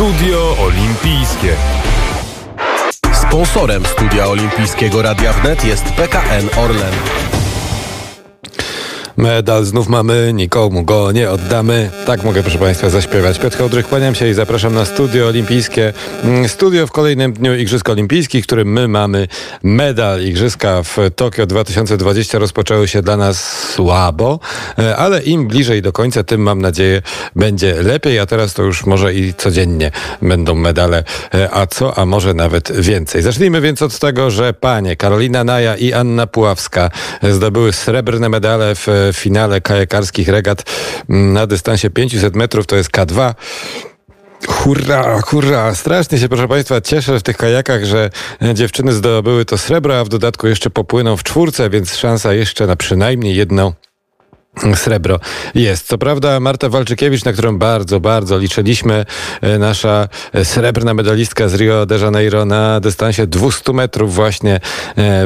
Studio Olimpijskie. Sponsorem Studia Olimpijskiego Radia Wnet jest PKN Orlen. Medal znów mamy, nikomu go nie oddamy. Tak mogę, proszę Państwa, zaśpiewać. Piotr Hołdrych, kłaniam się i zapraszam na studio olimpijskie. Mm, Studio w kolejnym dniu Igrzysk Olimpijskich, którym my mamy medal. Igrzyska w Tokio 2020 rozpoczęły się dla nas słabo, e, ale im bliżej do końca, tym mam nadzieję będzie lepiej, a teraz to już może i codziennie będą medale, e, a co, a może nawet więcej. Zacznijmy więc od tego, że panie Karolina Naja i Anna Puławska zdobyły srebrne medale w finale kajakarskich regat mm, na dystansie 500 metrów, to jest K2. Hurra, hurra! Strasznie się, proszę Państwa, cieszę w tych kajakach, że dziewczyny zdobyły to srebro, a w dodatku jeszcze popłyną w czwórce, więc szansa jeszcze na przynajmniej jedną Srebro jest. Co prawda Marta Walczykiewicz, na którą bardzo, bardzo liczyliśmy, e, nasza srebrna medalistka z Rio de Janeiro na dystansie 200 metrów właśnie e,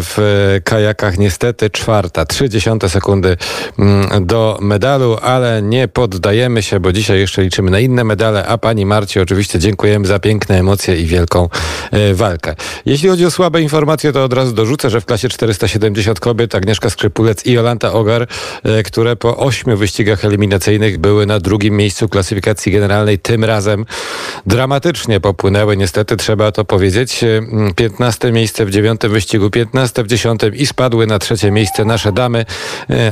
w kajakach, niestety czwarta, 30 sekundy mm, do medalu, ale nie poddajemy się, bo dzisiaj jeszcze liczymy na inne medale, a pani Marcie oczywiście dziękujemy za piękne emocje i wielką e, walkę. Jeśli chodzi o słabe informacje, to od razu dorzucę, że w klasie 470 kobiet Agnieszka Skrypulec i Jolanta Ogar, które po ośmiu wyścigach eliminacyjnych były na drugim miejscu klasyfikacji generalnej. Tym razem dramatycznie popłynęły, niestety trzeba to powiedzieć. 15 miejsce w dziewiątym wyścigu, 15 w dziesiątym i spadły na trzecie miejsce nasze damy,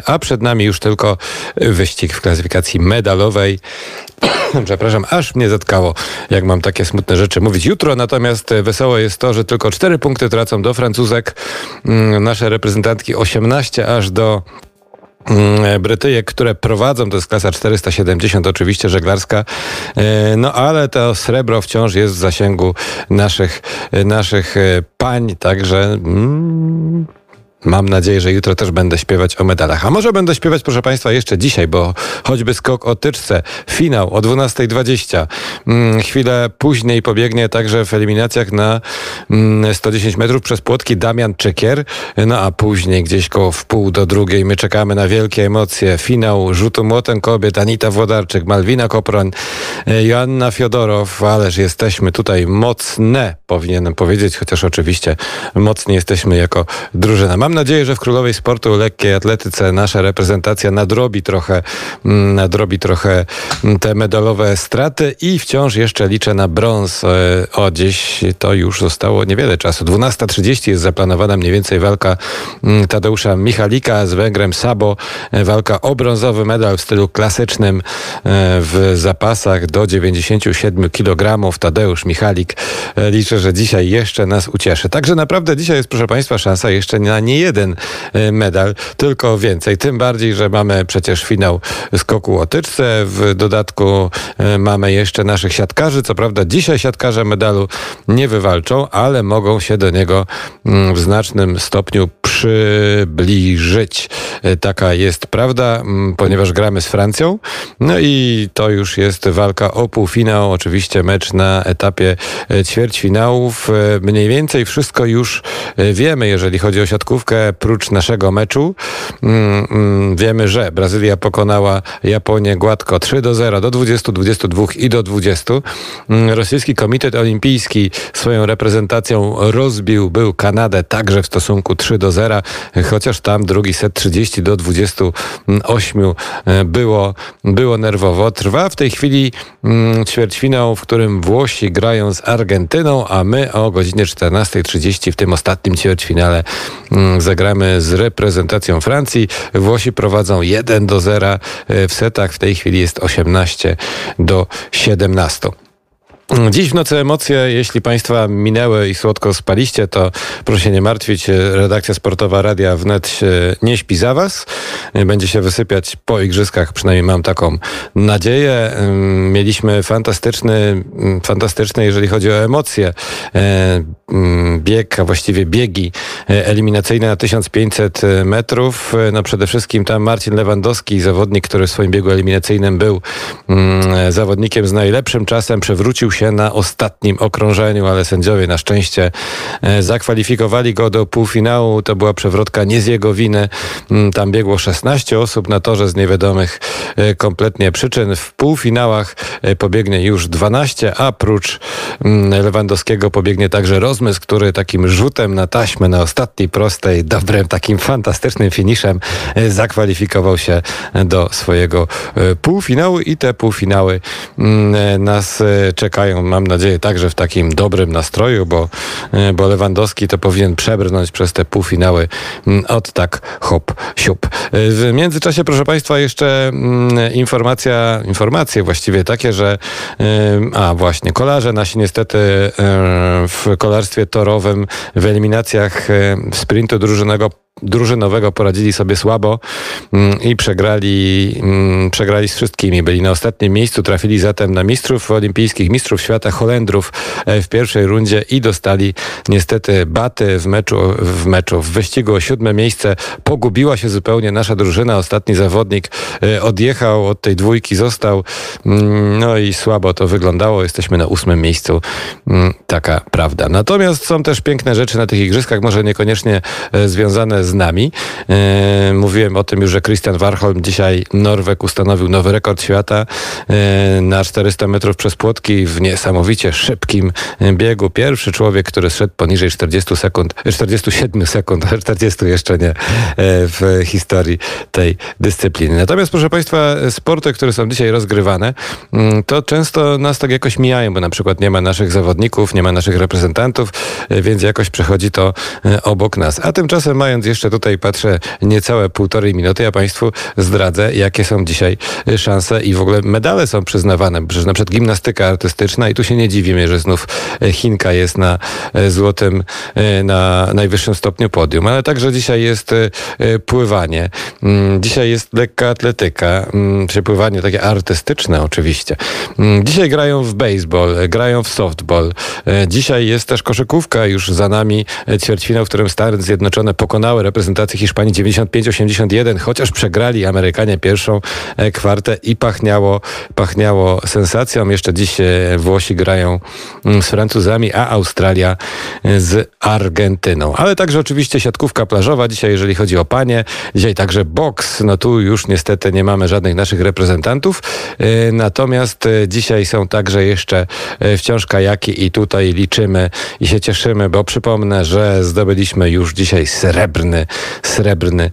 a przed nami już tylko wyścig w klasyfikacji medalowej. Przepraszam, aż mnie zatkało, jak mam takie smutne rzeczy mówić. Jutro natomiast wesoło jest to, że tylko cztery punkty tracą do Francuzek. Nasze reprezentantki 18 aż do Mm, Brytyjek, które prowadzą, to jest klasa 470 oczywiście żeglarska, e, no ale to srebro wciąż jest w zasięgu naszych, naszych e, pań, także mm, Mam nadzieję, że jutro też będę śpiewać o medalach. A może będę śpiewać, proszę Państwa, jeszcze dzisiaj, bo choćby skok o tyczce, finał o 12.20. Hmm, chwilę później pobiegnie także w eliminacjach na 110 mm, metrów przez płotki Damian Czekier. No a później gdzieś koło w pół do drugiej my czekamy na wielkie emocje. Finał rzutu młotem kobiet Anita Włodarczyk, Malwina Koproń, e, Joanna Fiodorow. Ależ jesteśmy tutaj mocne, powinienem powiedzieć, chociaż oczywiście mocni jesteśmy jako drużyna. Mam Mam nadzieję, że w Królowej Sportu Lekkiej Atletyce nasza reprezentacja nadrobi trochę, mm, nadrobi trochę mm, te medalowe straty i wciąż jeszcze liczę na brąz. E, o, gdzieś to już zostało niewiele czasu. 12.30 jest zaplanowana mniej więcej walka mm, Tadeusza Michalika z Węgrem Sabo. E, walka o brązowy medal w stylu klasycznym e, w zapasach do 97 kg. Tadeusz Michalik. Liczę, że dzisiaj jeszcze nas ucieszy. Także naprawdę dzisiaj jest, proszę Państwa, szansa jeszcze na nie jeden e, medal, tylko więcej. Tym bardziej, że mamy przecież finał skoku o tyczce. W dodatku e, mamy jeszcze naszych siatkarzy. Co prawda dzisiaj siatkarze medalu nie wywalczą, ale mogą się do niego mm, w znacznym stopniu przybliżyć. E, taka jest prawda, mm, ponieważ gramy z Francją. No i to już jest walka o półfinał. Oczywiście mecz na etapie ćwierćfinałów. Mniej więcej wszystko już wiemy, jeżeli chodzi o siatkówkę prócz naszego meczu. Mm, mm, wiemy, że Brazylia pokonała Japonię gładko 3 do 0, do 20, 22 i do 20. Mm, rosyjski Komitet Olimpijski swoją reprezentacją rozbił był Kanadę także w stosunku 3 do 0, chociaż tam drugi set 30 do 28 e, było, było nerwowo. Trwa w tej chwili ćwierćfinał, w którym Włosi grają z Argentyną, a my o godzinie 14.30 w tym ostatnim ćwierćfinale zagramy z reprezentacją Francji. Włosi prowadzą 1 do 0 e, w setach. W tej chwili jest 18 do 17. Dziś w nocy emocje, jeśli Państwa minęły i słodko spaliście, to proszę się nie martwić. Redakcja sportowa Radia Wnet nie śpi za Was. Będzie się wysypiać po igrzyskach, przynajmniej mam taką nadzieję. Mieliśmy fantastyczny, fantastyczny, jeżeli chodzi o emocje, e, bieg, a właściwie biegi eliminacyjne na 1500 metrów. No przede wszystkim tam Marcin Lewandowski, zawodnik, który w swoim biegu eliminacyjnym był zawodnikiem z najlepszym czasem, przewrócił się się na ostatnim okrążeniu, ale sędziowie na szczęście e, zakwalifikowali go do półfinału. To była przewrotka nie z jego winy. Mm, tam biegło 16 osób na torze z niewiadomych e, kompletnie przyczyn. W półfinałach e, pobiegnie już 12, a prócz mm, Lewandowskiego pobiegnie także Rozmysł, który takim rzutem na taśmę na ostatniej prostej, dobrym, takim fantastycznym finiszem zakwalifikował się do swojego półfinału i te półfinały mm, nas czekają, mam nadzieję, także w takim dobrym nastroju, bo, bo Lewandowski to powinien przebrnąć przez te półfinały mm, od tak hop, siup. W międzyczasie, proszę Państwa, jeszcze mm, informacja, informacje właściwie takie, że a właśnie, kolarze nasi niestety w kolarstwie torowym w eliminacjach sprintu drużynego drużynowego poradzili sobie słabo mm, i przegrali, mm, przegrali z wszystkimi. Byli na ostatnim miejscu, trafili zatem na mistrzów olimpijskich, mistrzów świata Holendrów e, w pierwszej rundzie i dostali niestety baty w meczu, w meczu, w wyścigu o siódme miejsce. Pogubiła się zupełnie nasza drużyna. Ostatni zawodnik e, odjechał od tej dwójki, został. Mm, no i słabo to wyglądało. Jesteśmy na ósmym miejscu. Taka prawda. Natomiast są też piękne rzeczy na tych igrzyskach, może niekoniecznie e, związane z nami. E, mówiłem o tym już, że Christian Warholm dzisiaj Norweg ustanowił nowy rekord świata e, na 400 metrów przez płotki w niesamowicie szybkim biegu. Pierwszy człowiek, który szedł poniżej 40 sekund, 47 sekund, 40 jeszcze nie w historii tej dyscypliny. Natomiast proszę Państwa, sporty, które są dzisiaj rozgrywane, mm, to często nas tak jakoś mijają, bo na przykład nie ma naszych zawodników, nie ma naszych reprezentantów, więc jakoś przechodzi to obok nas. A tymczasem mając jeszcze tutaj patrzę niecałe półtorej minuty, ja Państwu zdradzę, jakie są dzisiaj szanse i w ogóle medale są przyznawane. Przecież na przykład gimnastyka artystyczna i tu się nie dziwimy, że znów Chinka jest na e, złotym, na najwyższym stopniu podium, ale także dzisiaj jest pływanie. Mm, dzisiaj jest lekka atletyka, mm, czy pływanie takie artystyczne oczywiście. Mm, dzisiaj grają w baseball, grają w softball. Dzisiaj jest też koszykówka już za nami ćwierćfinał, w którym Stany Zjednoczone pokonały reprezentacji Hiszpanii 95-81, chociaż przegrali Amerykanie pierwszą e, kwartę i pachniało, pachniało sensacją. Jeszcze dziś e, Włosi grają mm, z Francuzami, a Australia e, z Argentyną. Ale także oczywiście siatkówka plażowa dzisiaj, jeżeli chodzi o panie. Dzisiaj także boks. No tu już niestety nie mamy żadnych naszych reprezentantów. Natomiast dzisiaj są także jeszcze wciąż kajaki i tutaj liczymy i się cieszymy, bo przypomnę, że zdobyliśmy już dzisiaj srebrny srebrny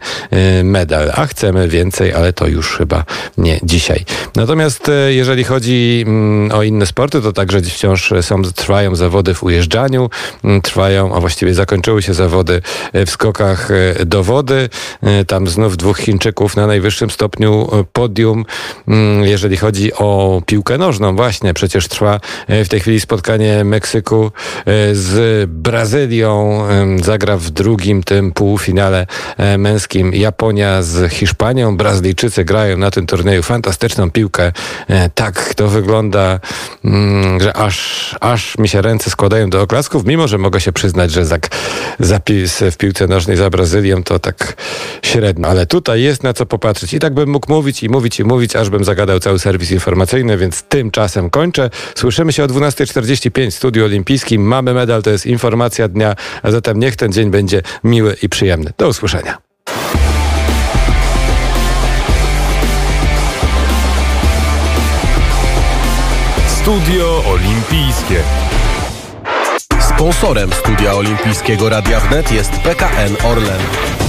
y, medal. A chcemy więcej, ale to już chyba nie dzisiaj. Natomiast y, jeżeli chodzi mm, o inne sporty, to także wciąż są, trwają zawody w ujeżdżaniu, mm, trwają, a właściwie zakończyły się zawody y, w skokach do wody. Tam znów dwóch Chińczyków na najwyższym stopniu podium. Mm, jeżeli chodzi o piłkę nożną, właśnie przecież trwa w tej chwili spotkanie Meksyku z Brazylią. Zagra w drugim tym półfinale finale e, męskim Japonia z Hiszpanią. Brazylijczycy grają na tym turnieju fantastyczną piłkę. E, tak to wygląda, mm, że aż, aż mi się ręce składają do oklasków, mimo że mogę się przyznać, że zapis w piłce nożnej za Brazylią to tak średnio. Ale tutaj jest na co popatrzeć. I tak bym mógł mówić i mówić i mówić, aż bym zagadał cały serwis informacyjny, więc tymczasem kończę. Słyszymy się o 12.45 w Studiu Olimpijskim. Mamy medal, to jest informacja dnia, a zatem niech ten dzień będzie miły i przyjemny. Do usłyszenia. Studio Olimpijskie. Sponsorem Studia Olimpijskiego Radia Wnet jest PKN Orlen.